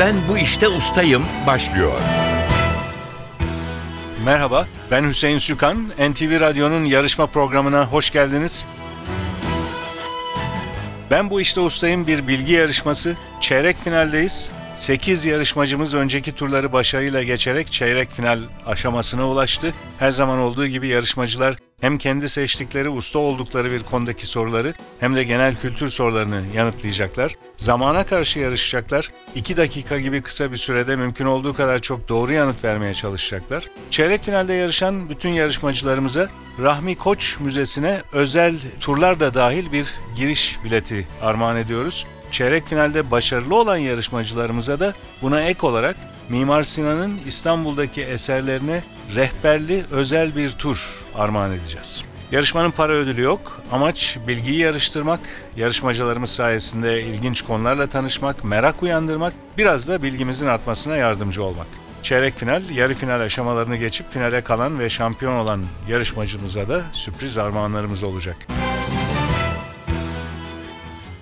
Ben bu işte ustayım başlıyor. Merhaba, ben Hüseyin Sükan. NTV Radyo'nun yarışma programına hoş geldiniz. Ben bu işte ustayım bir bilgi yarışması. Çeyrek finaldeyiz. 8 yarışmacımız önceki turları başarıyla geçerek çeyrek final aşamasına ulaştı. Her zaman olduğu gibi yarışmacılar hem kendi seçtikleri usta oldukları bir konudaki soruları hem de genel kültür sorularını yanıtlayacaklar. Zamana karşı yarışacaklar. 2 dakika gibi kısa bir sürede mümkün olduğu kadar çok doğru yanıt vermeye çalışacaklar. Çeyrek finalde yarışan bütün yarışmacılarımıza Rahmi Koç Müzesi'ne özel turlar da dahil bir giriş bileti armağan ediyoruz. Çeyrek finalde başarılı olan yarışmacılarımıza da buna ek olarak Mimar Sinan'ın İstanbul'daki eserlerine rehberli özel bir tur armağan edeceğiz. Yarışmanın para ödülü yok. Amaç bilgiyi yarıştırmak, yarışmacılarımız sayesinde ilginç konularla tanışmak, merak uyandırmak, biraz da bilgimizin artmasına yardımcı olmak. Çeyrek final, yarı final aşamalarını geçip finale kalan ve şampiyon olan yarışmacımıza da sürpriz armağanlarımız olacak.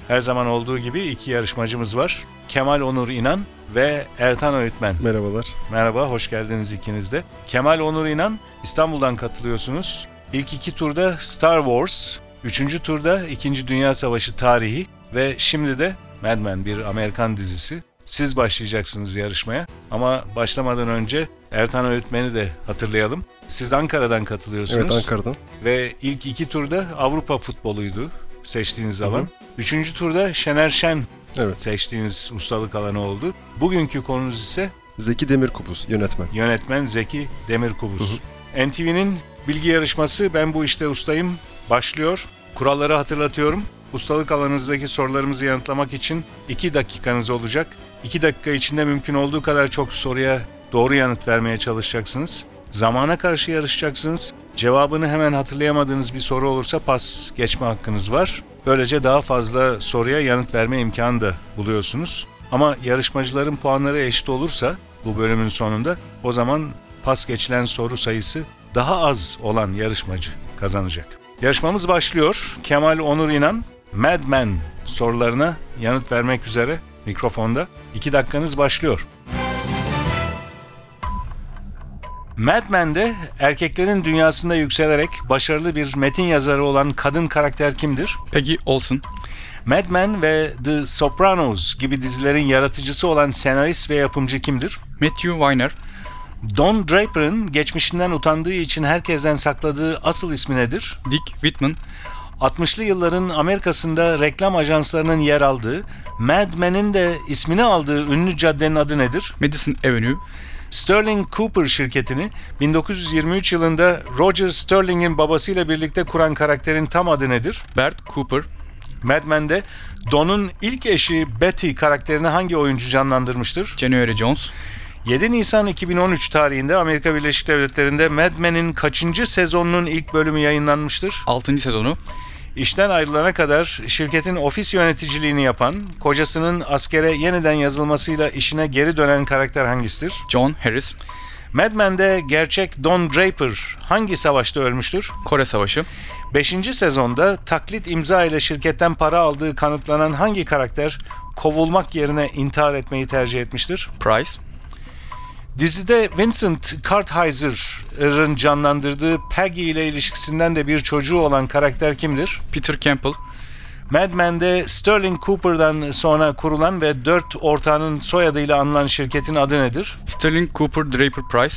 Her zaman olduğu gibi iki yarışmacımız var. Kemal Onur İnan ve Ertan Öğütmen. Merhabalar. Merhaba, hoş geldiniz ikiniz de. Kemal Onur İnan, İstanbul'dan katılıyorsunuz. İlk iki turda Star Wars, üçüncü turda İkinci Dünya Savaşı tarihi ve şimdi de Mad Men bir Amerikan dizisi. Siz başlayacaksınız yarışmaya ama başlamadan önce Ertan Öğütmen'i de hatırlayalım. Siz Ankara'dan katılıyorsunuz. Evet Ankara'dan. Ve ilk iki turda Avrupa futboluydu seçtiğiniz alan. Üçüncü turda Şener Şen Evet. seçtiğiniz ustalık alanı oldu. Bugünkü konunuz ise Zeki Demirkubuz yönetmen. yönetmen Zeki Demirkubuz. NTV'nin bilgi yarışması Ben Bu İşte Ustayım başlıyor. Kuralları hatırlatıyorum. Ustalık alanınızdaki sorularımızı yanıtlamak için 2 dakikanız olacak. 2 dakika içinde mümkün olduğu kadar çok soruya doğru yanıt vermeye çalışacaksınız. Zamana karşı yarışacaksınız. Cevabını hemen hatırlayamadığınız bir soru olursa pas geçme hakkınız var. Böylece daha fazla soruya yanıt verme imkanı da buluyorsunuz. Ama yarışmacıların puanları eşit olursa bu bölümün sonunda o zaman pas geçilen soru sayısı daha az olan yarışmacı kazanacak. Yarışmamız başlıyor. Kemal Onur İnan, Mad Men sorularına yanıt vermek üzere mikrofonda. 2 dakikanız başlıyor. Mad Men'de erkeklerin dünyasında yükselerek başarılı bir metin yazarı olan kadın karakter kimdir? Peggy Olson, Mad Men ve The Sopranos gibi dizilerin yaratıcısı olan senarist ve yapımcı kimdir? Matthew Weiner, Don Draper'ın geçmişinden utandığı için herkesten sakladığı asıl ismi nedir? Dick Whitman, 60'lı yılların Amerika'sında reklam ajanslarının yer aldığı, Mad Men'in de ismini aldığı ünlü caddenin adı nedir? Madison Avenue, Sterling Cooper şirketini 1923 yılında Roger Sterling'in babasıyla birlikte kuran karakterin tam adı nedir? Bert Cooper, Mad Men'de Don'un ilk eşi Betty karakterini hangi oyuncu canlandırmıştır? January Jones, 7 Nisan 2013 tarihinde Amerika Birleşik Devletleri'nde Mad Men'in kaçıncı sezonunun ilk bölümü yayınlanmıştır? 6. sezonu, İşten ayrılana kadar şirketin ofis yöneticiliğini yapan, kocasının askere yeniden yazılmasıyla işine geri dönen karakter hangisidir? John Harris, Mad Men'de gerçek Don Draper hangi savaşta ölmüştür? Kore Savaşı, 5. sezonda taklit imza ile şirketten para aldığı kanıtlanan hangi karakter kovulmak yerine intihar etmeyi tercih etmiştir? Price, Dizide Vincent Kartheiser'ın canlandırdığı Peggy ile ilişkisinden de bir çocuğu olan karakter kimdir? Peter Campbell, Mad Men'de Sterling Cooper'dan sonra kurulan ve dört ortağının soyadıyla anılan şirketin adı nedir? Sterling Cooper Draper Price,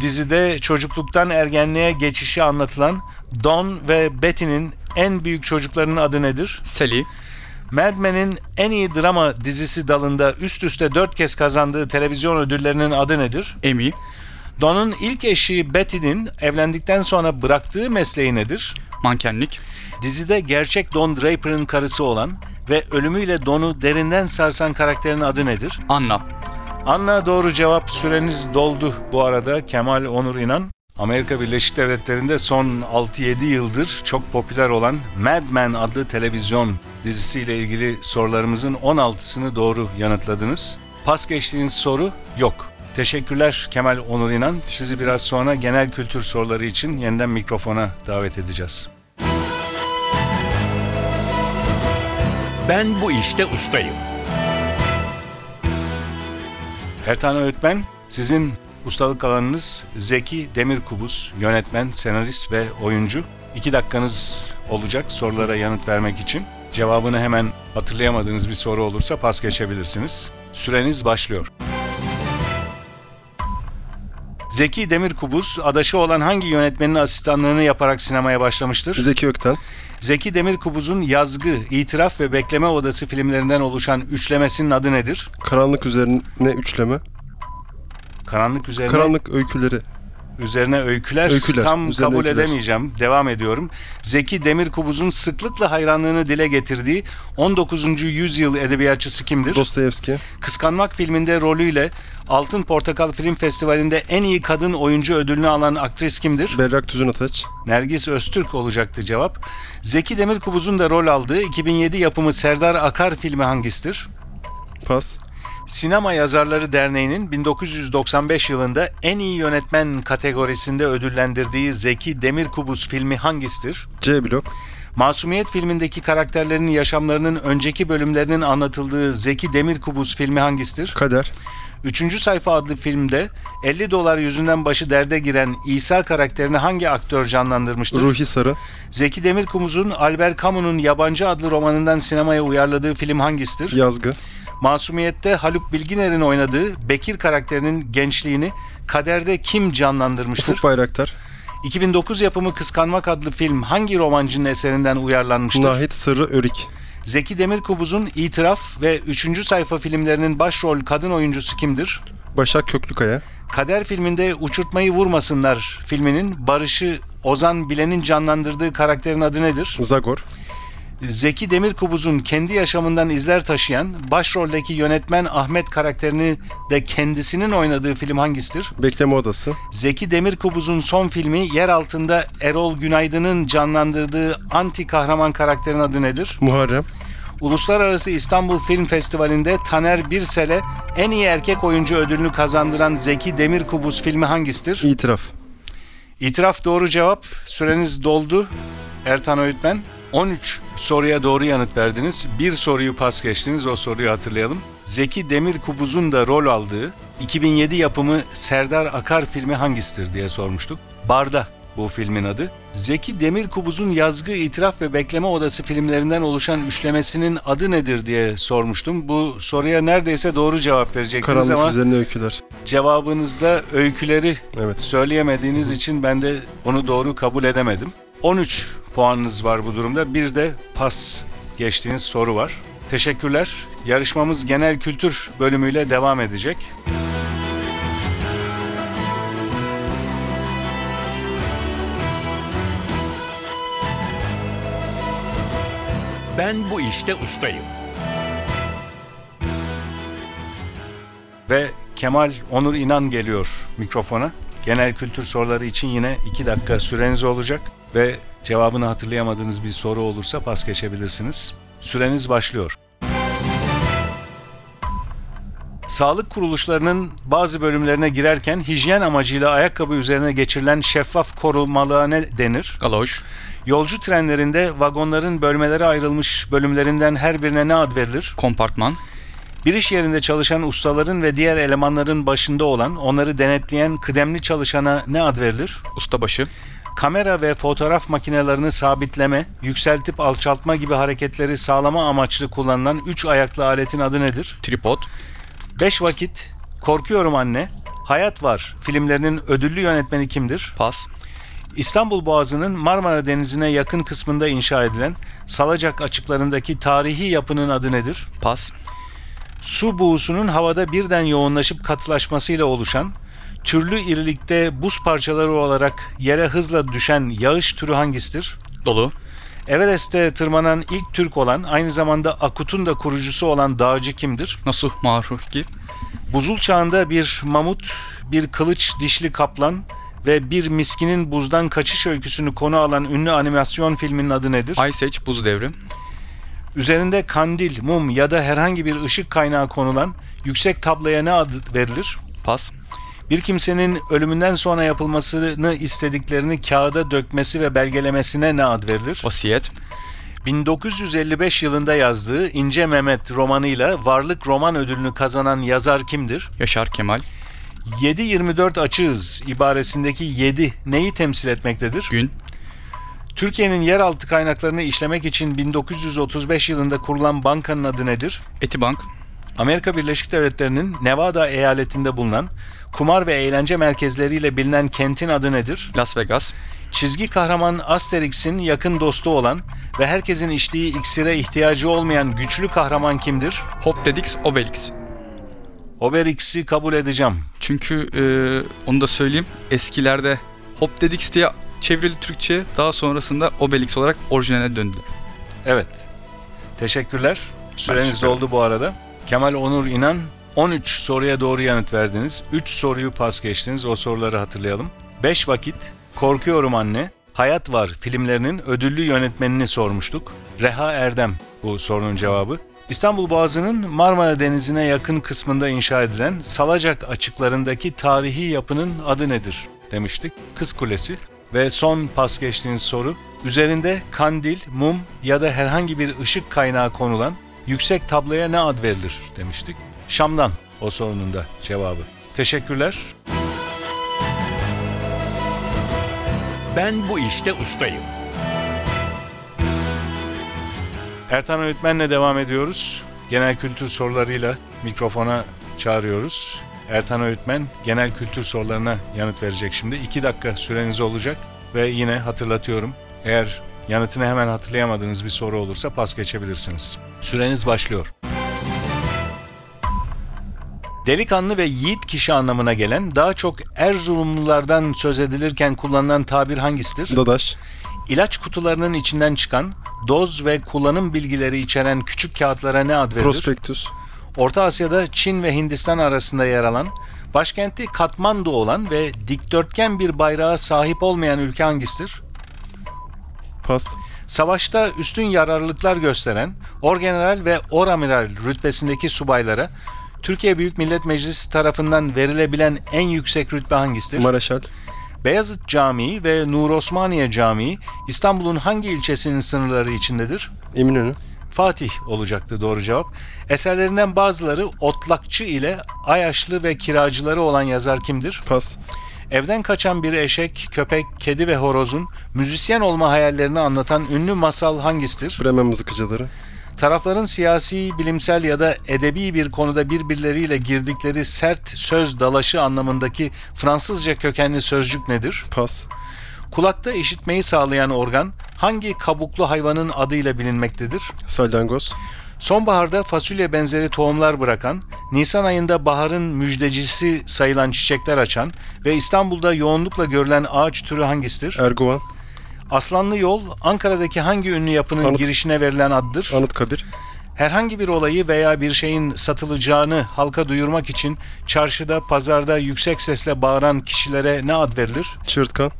Dizide çocukluktan ergenliğe geçişi anlatılan Don ve Betty'nin en büyük çocuklarının adı nedir? Sally, Mad Men'in en iyi drama dizisi dalında üst üste dört kez kazandığı televizyon ödüllerinin adı nedir? Amy, Don'un ilk eşi Betty'nin evlendikten sonra bıraktığı mesleği nedir? Mankenlik, Dizide gerçek Don Draper'ın karısı olan ve ölümüyle Don'u derinden sarsan karakterin adı nedir? Anna, Anna doğru cevap süreniz doldu bu arada Kemal Onur İnan. Amerika Birleşik Devletleri'nde son 6-7 yıldır çok popüler olan Mad Men adlı televizyon dizisiyle ilgili sorularımızın 16'sını doğru yanıtladınız. Pas geçtiğiniz soru yok. Teşekkürler Kemal Onur İnan. Sizi biraz sonra genel kültür soruları için yeniden mikrofona davet edeceğiz. Ben bu işte ustayım. Ertan Öğütmen, sizin ustalık alanınız Zeki Demirkubuz, yönetmen, senarist ve oyuncu. İki dakikanız olacak sorulara yanıt vermek için. Cevabını hemen hatırlayamadığınız bir soru olursa pas geçebilirsiniz. Süreniz başlıyor. Zeki Demirkubuz, adaşı olan hangi yönetmenin asistanlığını yaparak sinemaya başlamıştır? Zeki Ökten, Zeki Demirkubuz'un Yazgı, İtiraf ve Bekleme Odası filmlerinden oluşan üçlemesinin adı nedir? Karanlık Üzerine Üçleme, Karanlık üzerine Karanlık Öyküleri, üzerine öyküler, Öyküler, tam üzerine kabul öyküler. edemeyeceğim. Devam ediyorum. Zeki Demirkubuz'un sıklıkla hayranlığını dile getirdiği 19. yüzyıl edebiyatçısı kimdir? Dostoyevski, Kıskanmak filminde rolüyle Altın Portakal Film Festivali'nde en iyi kadın oyuncu ödülünü alan aktris kimdir? Berrak Tüzün Ataç, Nergis Öztürk olacaktı cevap. Zeki Demirkubuz'un da rol aldığı 2007 yapımı Serdar Akar filmi hangisidir? Pas, Sinema Yazarları Derneği'nin 1995 yılında en iyi yönetmen kategorisinde ödüllendirdiği Zeki Demirkubuz filmi hangisidir? C Blok, Masumiyet filmindeki karakterlerin yaşamlarının önceki bölümlerinin anlatıldığı Zeki Demirkubuz filmi hangisidir? Kader, Üçüncü Sayfa adlı filmde 50 dolar yüzünden başı derde giren İsa karakterini hangi aktör canlandırmıştır? Ruhi Sarı, Zeki Demirkubuz'un Albert Camus'un Yabancı adlı romanından sinemaya uyarladığı film hangisidir? Yazgı, Masumiyet'te Haluk Bilginer'in oynadığı Bekir karakterinin gençliğini kaderde kim canlandırmıştır? Ufuk Bayraktar, 2009 yapımı Kıskanmak adlı film hangi romancının eserinden uyarlanmıştır? Nahit Sırrı Örik, Zeki Demirkubuz'un İtiraf ve 3. sayfa filmlerinin başrol kadın oyuncusu kimdir? Başak Köklükaya, Kader filminde Uçurtmayı Vurmasınlar filminin Barış'ı Ozan Bilen'in canlandırdığı karakterin adı nedir? Zagor, Zeki Demirkubuz'un kendi yaşamından izler taşıyan başroldeki yönetmen Ahmet karakterini de kendisinin oynadığı film hangisidir? Bekleme Odası, Zeki Demirkubuz'un son filmi yer altında Erol Günaydın'ın canlandırdığı anti kahraman karakterin adı nedir? Muharrem, Uluslararası İstanbul Film Festivali'nde Taner Birsel'e en iyi erkek oyuncu ödülünü kazandıran Zeki Demirkubuz filmi hangisidir? İtiraf, İtiraf doğru cevap. Süreniz doldu. Ertan Öğütmen. 13 soruya doğru yanıt verdiniz. Bir soruyu pas geçtiniz. O soruyu hatırlayalım. Zeki Demirkubuz'un da rol aldığı 2007 yapımı Serdar Akar filmi hangisidir diye sormuştuk. Barda bu filmin adı. Zeki Demirkubuz'un Yazgı, İtiraf ve Bekleme Odası filmlerinden oluşan üçlemesinin adı nedir diye sormuştum. Bu soruya neredeyse doğru cevap verecektiniz Karanlık ama Üzerine Öyküler. cevabınızda öyküleri Evet. söyleyemediğiniz için ben de onu doğru kabul edemedim. 13 puanınız var bu durumda. Bir de pas geçtiğiniz soru var. Teşekkürler. Yarışmamız genel kültür bölümüyle devam edecek. Ben bu işte ustayım. Ve Kemal Onur İnan geliyor mikrofona. Genel kültür soruları için yine 2 dakika süreniz olacak ve cevabını hatırlayamadığınız bir soru olursa pas geçebilirsiniz. Süreniz başlıyor. Sağlık kuruluşlarının bazı bölümlerine girerken hijyen amacıyla ayakkabı üzerine geçirilen şeffaf korumalığa ne denir? Galoj. Yolcu trenlerinde vagonların bölmelere ayrılmış bölümlerinden her birine ne ad verilir? Kompartman. Bir iş yerinde çalışan ustaların ve diğer elemanların başında olan, onları denetleyen kıdemli çalışana ne ad verilir? Ustabaşı. Kamera ve fotoğraf makinelerini sabitleme, yükseltip alçaltma gibi hareketleri sağlama amaçlı kullanılan üç ayaklı aletin adı nedir? Tripod. Beş vakit, Korkuyorum Anne, Hayat Var filmlerinin ödüllü yönetmeni kimdir? Pas. İstanbul Boğazı'nın Marmara Denizi'ne yakın kısmında inşa edilen Salacak açıklarındaki tarihi yapının adı nedir? Pas. Su buğusunun havada birden yoğunlaşıp katılaşmasıyla oluşan, türlü irilikte buz parçaları olarak yere hızla düşen yağış türü hangisidir? Dolu. Everest'te tırmanan ilk Türk olan, aynı zamanda Akut'un da kurucusu olan dağcı kimdir? Nasuh Maruki. Buzul çağında bir mamut, bir kılıç dişli kaplan ve bir miskinin buzdan kaçış öyküsünü konu alan ünlü animasyon filminin adı nedir? Ice Age Buz Devri. Üzerinde kandil, mum ya da herhangi bir ışık kaynağı konulan yüksek tabloya ne adı verilir? Pas. Bir kimsenin ölümünden sonra yapılmasını istediklerini kağıda dökmesi ve belgelemesine ne ad verilir? Vasiyet. 1955 yılında yazdığı İnce Mehmet romanıyla Varlık Roman Ödülünü kazanan yazar kimdir? Yaşar Kemal. 7-24 açığız ibaresindeki 7 neyi temsil etmektedir? Gün. Türkiye'nin yeraltı kaynaklarını işlemek için 1935 yılında kurulan bankanın adı nedir? Etibank. Amerika Birleşik Devletleri'nin Nevada eyaletinde bulunan kumar ve eğlence merkezleriyle bilinen kentin adı nedir? Las Vegas. Çizgi kahraman Asterix'in yakın dostu olan ve herkesin içtiği iksire ihtiyacı olmayan güçlü kahraman kimdir? Hopdedix Obelix. Obelix'i kabul edeceğim. Çünkü e, onu da söyleyeyim. Eskilerde Hopdedix diye çevrildi Türkçe. Daha sonrasında Obelix olarak orijinaline döndü. Evet. Teşekkürler. Süreniz doldu bu arada. Kemal Onur İnan 13 soruya doğru yanıt verdiniz. 3 soruyu pas geçtiniz. O soruları hatırlayalım. 5 vakit, Korkuyorum Anne, Hayat Var filmlerinin ödüllü yönetmenini sormuştuk. Reha Erdem bu sorunun cevabı. İstanbul Boğazı'nın Marmara Denizi'ne yakın kısmında inşa edilen Salacak açıklarındaki tarihi yapının adı nedir demiştik. Kız Kulesi. Ve son pas geçtiğiniz soru. Üzerinde kandil, mum ya da herhangi bir ışık kaynağı konulan yüksek tabloya ne ad verilir demiştik. Şam'dan o sorunun da cevabı. Teşekkürler. Ben bu işte ustayım. Ertan Öğretmen'le devam ediyoruz. Genel kültür sorularıyla mikrofona çağırıyoruz. Ertan Öğretmen genel kültür sorularına yanıt verecek şimdi. 2 dakika süreniz olacak ve yine hatırlatıyorum. Eğer yanıtını hemen hatırlayamadığınız bir soru olursa pas geçebilirsiniz. Süreniz başlıyor. Delikanlı ve yiğit kişi anlamına gelen daha çok Erzurumlulardan söz edilirken kullanılan tabir hangisidir? Dadaş. İlaç kutularının içinden çıkan doz ve kullanım bilgileri içeren küçük kağıtlara ne ad verilir? Prospektüs. Orta Asya'da Çin ve Hindistan arasında yer alan, başkenti Katmandu olan ve dikdörtgen bir bayrağa sahip olmayan ülke hangisidir? Pas. Savaşta üstün yararlılıklar gösteren Orgeneral ve Oramiral rütbesindeki subaylara Türkiye Büyük Millet Meclisi tarafından verilebilen en yüksek rütbe hangisidir? Mareşal. Beyazıt Camii ve Nur Osmaniye Camii İstanbul'un hangi ilçesinin sınırları içindedir? Eminönü. Fatih olacaktı doğru cevap. Eserlerinden bazıları Otlakçı ile Ayaşlı ve Kiracıları olan yazar kimdir? Pas. Evden kaçan bir eşek, köpek, kedi ve horozun müzisyen olma hayallerini anlatan ünlü masal hangisidir? Bremen mızıkacıları. Tarafların siyasi, bilimsel ya da edebi bir konuda birbirleriyle girdikleri sert söz dalaşı anlamındaki Fransızca kökenli sözcük nedir? Pas. Kulakta işitmeyi sağlayan organ hangi kabuklu hayvanın adıyla bilinmektedir? Salyangoz. Sonbaharda fasulye benzeri tohumlar bırakan, Nisan ayında baharın müjdecisi sayılan çiçekler açan ve İstanbul'da yoğunlukla görülen ağaç türü hangisidir? Erguvan. Aslanlı Yol, Ankara'daki hangi ünlü yapının Anıt- girişine verilen addır? Anıtkabir. Herhangi bir olayı veya bir şeyin satılacağını halka duyurmak için çarşıda, pazarda yüksek sesle bağıran kişilere ne ad verilir? Çığırtkan.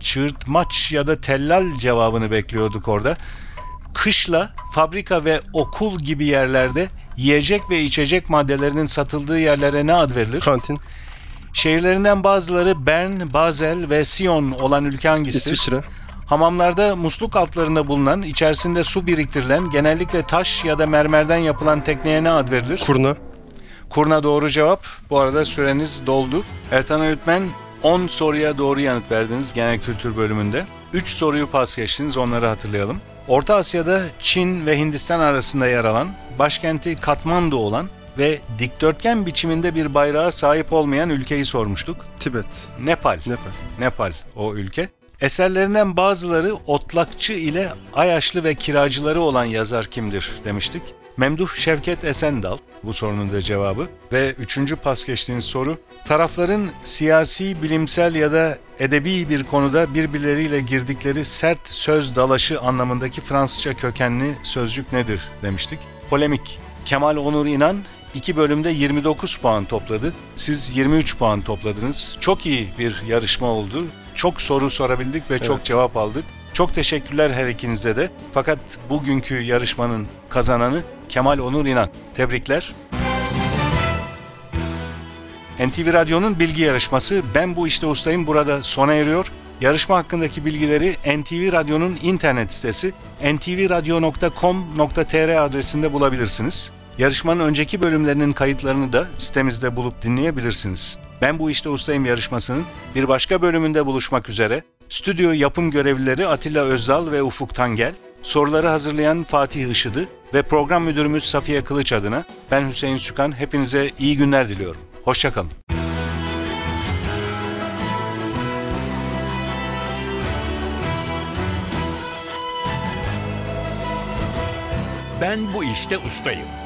çığırtmaç ya da tellal cevabını bekliyorduk orada. Kışla, fabrika ve okul gibi yerlerde yiyecek ve içecek maddelerinin satıldığı yerlere ne ad verilir? Kantin. Şehirlerinden bazıları Bern, Basel ve Sion olan ülke hangisidir? İsviçre. Hamamlarda musluk altlarında bulunan, içerisinde su biriktirilen, genellikle taş ya da mermerden yapılan tekneye ne ad verilir? Kurna. Kurna doğru cevap. Bu arada süreniz doldu. Ertan Öğütmen 10 soruya doğru yanıt verdiniz genel kültür bölümünde. 3 soruyu pas geçtiniz onları hatırlayalım. Orta Asya'da Çin ve Hindistan arasında yer alan, başkenti Katmandu olan ve dikdörtgen biçiminde bir bayrağa sahip olmayan ülkeyi sormuştuk. Tibet. Nepal. Nepal. Nepal o ülke. Eserlerinden bazıları Otlakçı ile Ayaşlı ve Kiracıları olan yazar kimdir demiştik. Memduh Şevket Esendal bu sorunun da cevabı. Ve üçüncü pas geçtiğiniz soru. Tarafların siyasi, bilimsel ya da edebi bir konuda birbirleriyle girdikleri sert söz dalaşı anlamındaki Fransızca kökenli sözcük nedir demiştik. Polemik. Kemal Onur İnan iki bölümde 29 puan topladı. Siz 23 puan topladınız. Çok iyi bir yarışma oldu. Çok soru sorabildik ve çok Evet. cevap aldık. Çok teşekkürler her ikinize de. Fakat bugünkü yarışmanın kazananı Kemal Onur İnan. Tebrikler. NTV Radyo'nun bilgi yarışması Ben Bu İşte Ustayım burada sona eriyor. Yarışma hakkındaki bilgileri NTV Radyo'nun internet sitesi ntvradio.com.tr adresinde bulabilirsiniz. Yarışmanın önceki bölümlerinin kayıtlarını da sitemizde bulup dinleyebilirsiniz. Ben bu işte ustayım yarışmasının bir başka bölümünde buluşmak üzere. Stüdyo yapım görevlileri Atilla Özdal ve Ufuk Tangel, soruları hazırlayan Fatih Işıdı ve program müdürümüz Safiye Kılıç adına ben Hüseyin Sükan hepinize iyi günler diliyorum. Hoşçakalın. Ben bu işte ustayım.